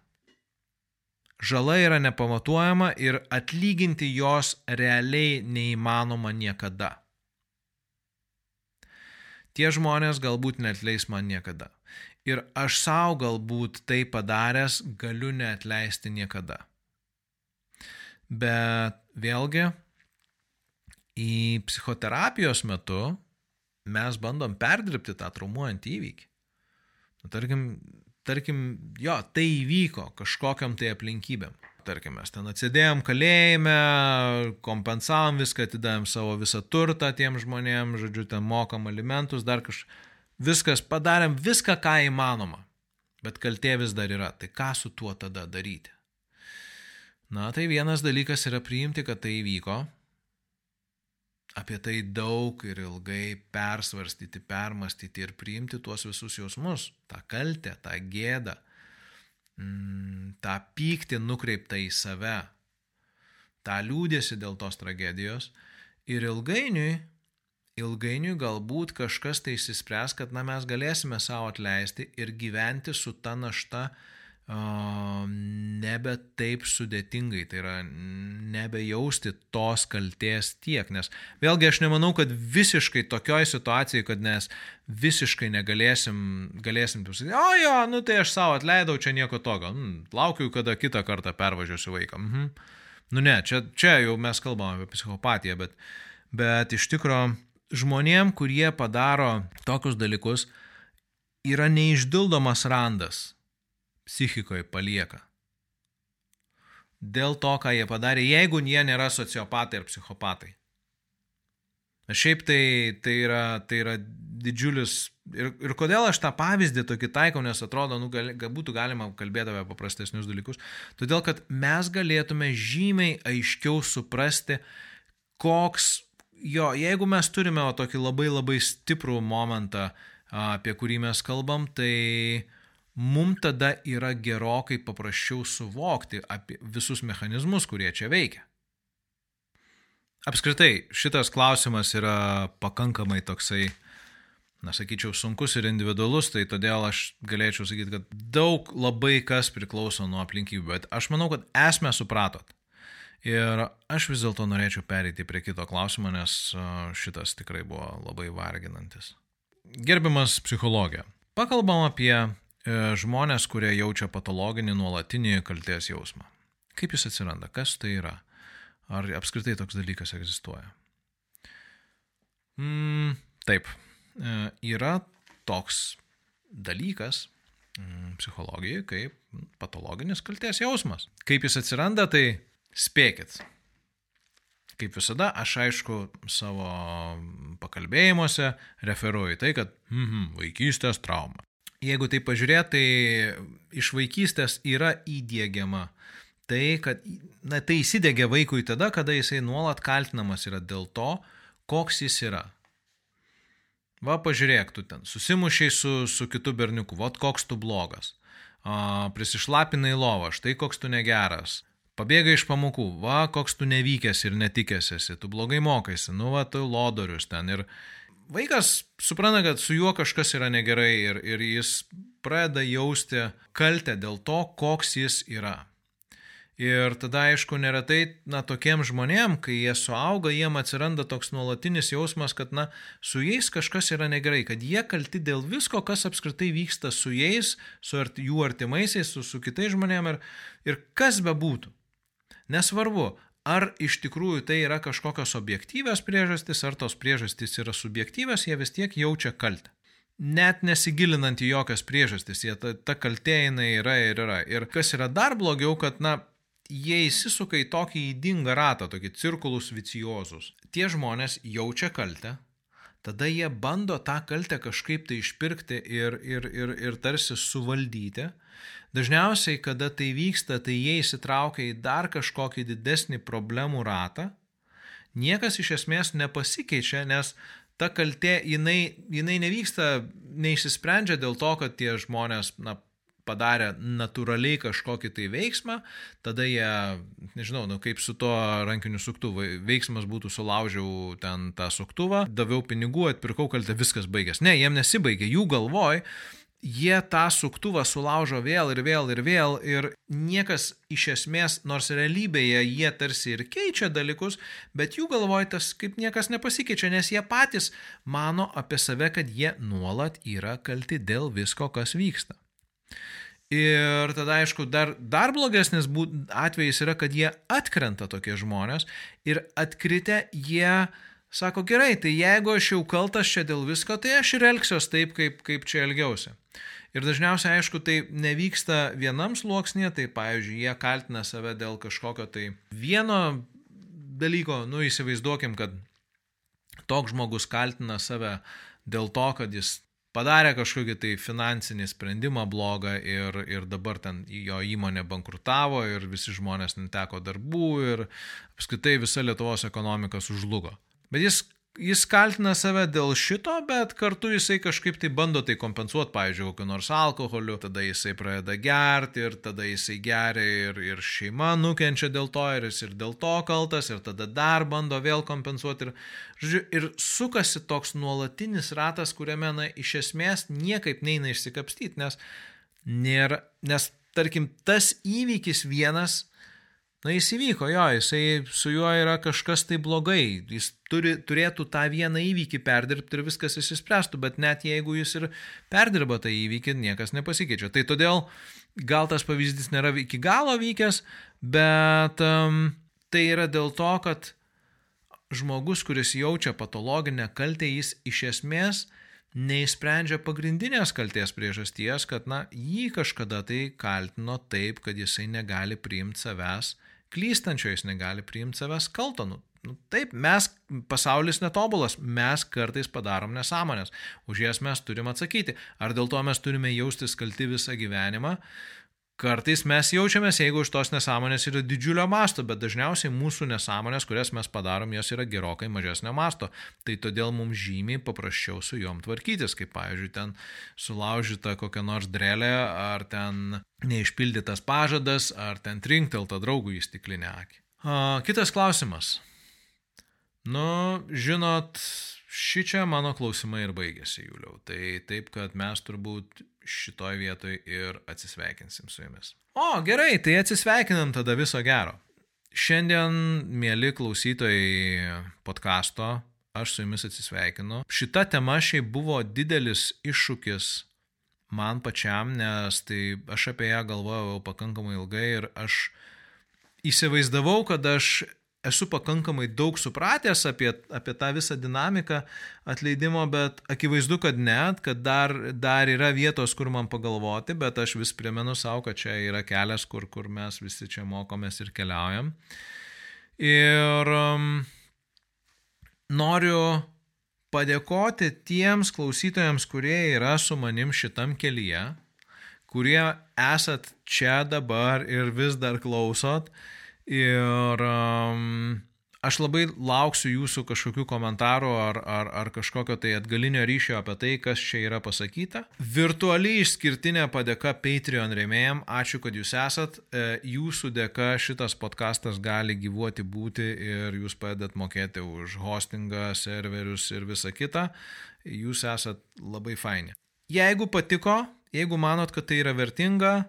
žala yra nepamatuojama ir atlyginti jos realiai neįmanoma niekada. Tie žmonės galbūt netleis man niekada. Ir aš savo galbūt tai padaręs galiu neatleisti niekada. Bet vėlgi, į psichoterapijos metu mes bandom perdirbti tą traumuojantį įvykį. Nu, tarkim, tarkim, jo, tai įvyko kažkokiam tai aplinkybėm. Tarkim, mes ten atsidėjom kalėjime, kompensavom viską, atidavėm savo visą turtą tiem žmonėm, žodžiu, ten mokam alimentus, dar kažką. Viskas, padarėm viską, ką įmanoma. Bet kaltė vis dar yra. Tai ką su tuo tada daryti? Na, tai vienas dalykas yra priimti, kad tai įvyko, apie tai daug ir ilgai persvarstyti, permastyti ir priimti tuos visus jausmus, tą kaltę, tą gėdą, mm, tą pyktį nukreiptą į save, tą liūdėsi dėl tos tragedijos. Ir ilgainiui, ilgainiui galbūt kažkas tai įsispręs, kad na, mes galėsime savo atleisti ir gyventi su ta našta, nebe taip sudėtingai, tai yra nebejausti tos kalties tiek, nes vėlgi aš nemanau, kad visiškai tokioj situacijai, kad mes visiškai negalėsim, galėsim pasakyti, o jo, nu tai aš savo atleidau, čia nieko tokio, mm, laukiu, kada kitą kartą pervažiuosiu vaiką. Mhm. Nu ne, čia, čia jau mes kalbame apie psichopatiją, bet, bet iš tikrųjų žmonėm, kurie padaro tokius dalykus, yra neišdildomas randas psichikoje palieka. Dėl to, ką jie padarė, jeigu jie nėra sociopatai ar psichopatai. Šiaip tai, tai, yra, tai yra didžiulis. Ir, ir kodėl aš tą pavyzdį tokį taikau, nes atrodo, nu, gal, būtų galima kalbėti apie paprastesnius dalykus. Todėl, kad mes galėtume žymiai aiškiau suprasti, koks jo, jeigu mes turime tokį labai labai stiprų momentą, apie kurį mes kalbam, tai mums tada yra gerokai paprasčiau suvokti apie visus mechanizmus, kurie čia veikia. Apskritai, šitas klausimas yra pakankamai toksai, na, sakyčiau, sunkus ir individualus, tai todėl aš galėčiau sakyti, kad daug labai kas priklauso nuo aplinkybių, bet aš manau, kad esmę supratot. Ir aš vis dėlto norėčiau pereiti prie kito klausimo, nes šitas tikrai buvo labai varginantis. Gerbiamas psichologė, pakalbam apie žmonės, kurie jaučia patologinį nuolatinį kalties jausmą. Kaip jis atsiranda, kas tai yra? Ar apskritai toks dalykas egzistuoja? Mm, taip, e, yra toks dalykas mm, psichologijai kaip patologinis kalties jausmas. Kaip jis atsiranda, tai spėkit. Kaip visada, aš aišku savo pakalbėjimuose referuoju tai, kad mm vaikystės trauma. Jeigu tai pažiūrėt, tai iš vaikystės yra įdėgiama tai, kad na, tai įsidėgia vaikui tada, kada jisai nuolat kaltinamas yra dėl to, koks jis yra. Va, pažiūrėk, tu ten susimušiai su, su kitu berniuku, va, koks tu blogas. A, prisišlapinai lovą, štai koks tu negeras. Pabėgai iš pamokų, va, koks tu nevykęs ir netikęs esi, tu blogai mokaisi, nu, va, tu lodorius ten. Ir vaikas supranta, kad su juo kažkas yra negerai ir, ir jis pradeda jausti kaltę dėl to, koks jis yra. Ir tada, aišku, neretai, na, tokiem žmonėm, kai jie suauga, jiem atsiranda toks nuolatinis jausmas, kad, na, su jais kažkas yra negerai, kad jie kalti dėl visko, kas apskritai vyksta su jais, su art, jų artimaisiais, su, su kitais žmonėm ir, ir kas bebūtų. Nesvarbu, ar iš tikrųjų tai yra kažkokios objektyvios priežastys, ar tos priežastys yra subjektyvios, jie vis tiek jaučia kaltę net nesigilinant į jokias priežastis, jie ta, ta kaltė jinai yra ir yra. Ir kas yra dar blogiau, kad, na, jie įsisuka į tokį įdingą ratą, tokį cirkulus viciozus. Tie žmonės jaučia kaltę, tada jie bando tą kaltę kažkaip tai išpirkti ir, ir, ir, ir tarsi suvaldyti. Dažniausiai, kada tai vyksta, tai jie įsitraukia į dar kažkokį didesnį problemų ratą. Niekas iš esmės nepasikeičia, nes ta kaltė, jinai, jinai nevyksta, neišsisprendžia dėl to, kad tie žmonės, na, padarė natūraliai kažkokį tai veiksmą, tada jie, nežinau, nu, kaip su tuo rankiniu suktuvu, veiksmas būtų sulaužiau ten tą suktuvą, daviau pinigų, atpirkau kaltę, viskas baigės. Ne, jiem nesibaigė, jų galvoj jie tą suktuvą sulaužo vėl ir vėl ir vėl ir niekas iš esmės, nors realybėje jie tarsi ir keičia dalykus, bet jų galvoj tas kaip niekas nepasikeičia, nes jie patys mano apie save, kad jie nuolat yra kalti dėl visko, kas vyksta. Ir tada, aišku, dar, dar blogesnis atvejis yra, kad jie atkrenta tokie žmonės ir atkritę jie sako, gerai, tai jeigu aš jau kaltas čia dėl visko, tai aš ir elgsiuos taip, kaip, kaip čia elgiausi. Ir dažniausiai, aišku, tai nevyksta vienam sluoksnėje, tai pavyzdžiui, jie kaltina save dėl kažkokio tai vieno dalyko, nu įsivaizduokim, kad toks žmogus kaltina save dėl to, kad jis padarė kažkokį tai finansinį sprendimą blogą ir, ir dabar ten jo įmonė bankrutavo ir visi žmonės neteko darbų ir apskritai visa Lietuvos ekonomika sužlugo. Bet jis jis kaltina save dėl šito, bet kartu jisai kažkaip tai bando tai kompensuoti, pavyzdžiui, kokiu nors alkoholiu, tada jisai pradeda gerti ir tada jisai geria ir, ir šeima nukenčia dėl to ir jis ir dėl to kaltas ir tada dar bando vėl kompensuoti ir, žodžiu, ir sukasi toks nuolatinis ratas, kuriame, na, iš esmės niekaip neina išsikapstyti, nes nėra, nes, tarkim, tas įvykis vienas Na jis įvyko, jo, jisai su juo yra kažkas tai blogai, jis turi, turėtų tą vieną įvykį perdirbti ir viskas įsispręstų, bet net jeigu jis ir perdirba tą įvykį, niekas nepasikeičia. Tai todėl gal tas pavyzdys nėra iki galo vykęs, bet um, tai yra dėl to, kad žmogus, kuris jaučia patologinę kaltę, jis iš esmės neįsprendžia pagrindinės kalties priežasties, kad, na, jį kažkada tai kaltino taip, kad jisai negali priimti savęs klystančio jis negali priimti savęs kalto. Nu, Nu, taip, mes, pasaulis netobulas, mes kartais padarom nesąmonės, už jas mes turim atsakyti. Ar dėl to mes turime jaustis kalti visą gyvenimą? Kartais mes jaučiamės, jeigu už tos nesąmonės yra didžiulio masto, bet dažniausiai mūsų nesąmonės, kurias mes padarom, jos yra gerokai mažesnio masto. Tai todėl mums žymiai paprasčiau su juom tvarkytis, kaip pavyzdžiui, ten sulaužyta kokia nors drelė, ar ten neišpildytas pažadas, ar ten trinktelta draugų į stiklinę akį. A, kitas klausimas. Nu, žinot, ši čia mano klausimai ir baigėsi, Juliau. Tai taip, kad mes turbūt šitoj vietoj ir atsisveikinsim su jumis. O, gerai, tai atsisveikinam tada viso gero. Šiandien, mėly klausytojai podkasto, aš su jumis atsisveikinu. Šita tema šiaip buvo didelis iššūkis man pačiam, nes tai aš apie ją galvojau pakankamai ilgai ir aš įsivaizdavau, kad aš esu pakankamai daug supratęs apie, apie tą visą dinamiką atleidimo, bet akivaizdu, kad net, kad dar, dar yra vietos, kur man pagalvoti, bet aš vis primenu savo, kad čia yra kelias, kur, kur mes visi čia mokomės ir keliaujam. Ir um, noriu padėkoti tiems klausytojams, kurie yra su manim šitam kelyje, kurie esat čia dabar ir vis dar klausot. Ir um, aš labai lauksiu jūsų kažkokių komentarų ar, ar, ar kažkokio tai atgalinio ryšio apie tai, kas čia yra pasakyta. Virtualiai išskirtinė padėka Patreon rėmėjim. Ačiū, kad jūs esat. E, jūsų dėka šitas podcastas gali gyvuoti būti ir jūs padedat mokėti už hostingą, serverius ir visą kitą. Jūs esat labai faini. Jeigu patiko, jeigu manot, kad tai yra vertinga,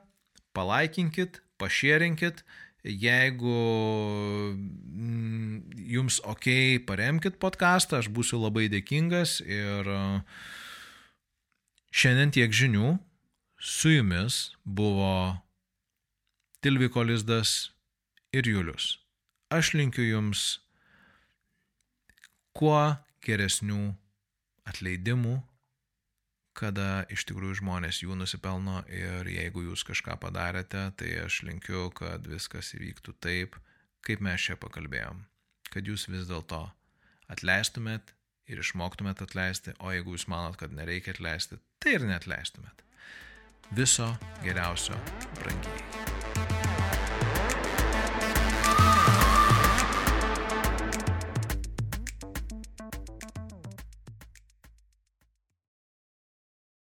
palaikinkit, pašėrinkit Jeigu mm, jums ok, paremkite podcastą, aš būsiu labai dėkingas ir e, šiandien tiek žinių. Su jumis buvo Tilviko Lizdas ir Julius. Aš linkiu jums kuo geresnių atleidimų, kada iš tikrųjų žmonės jų nusipelno ir jeigu jūs kažką padarėte, tai aš linkiu, kad viskas įvyktų taip, kaip mes čia pakalbėjom. Kad jūs vis dėlto atleistumėt ir išmoktumėt atleisti, o jeigu jūs manot, kad nereikia atleisti, tai ir netleistumėt. Viso geriausio brangiai.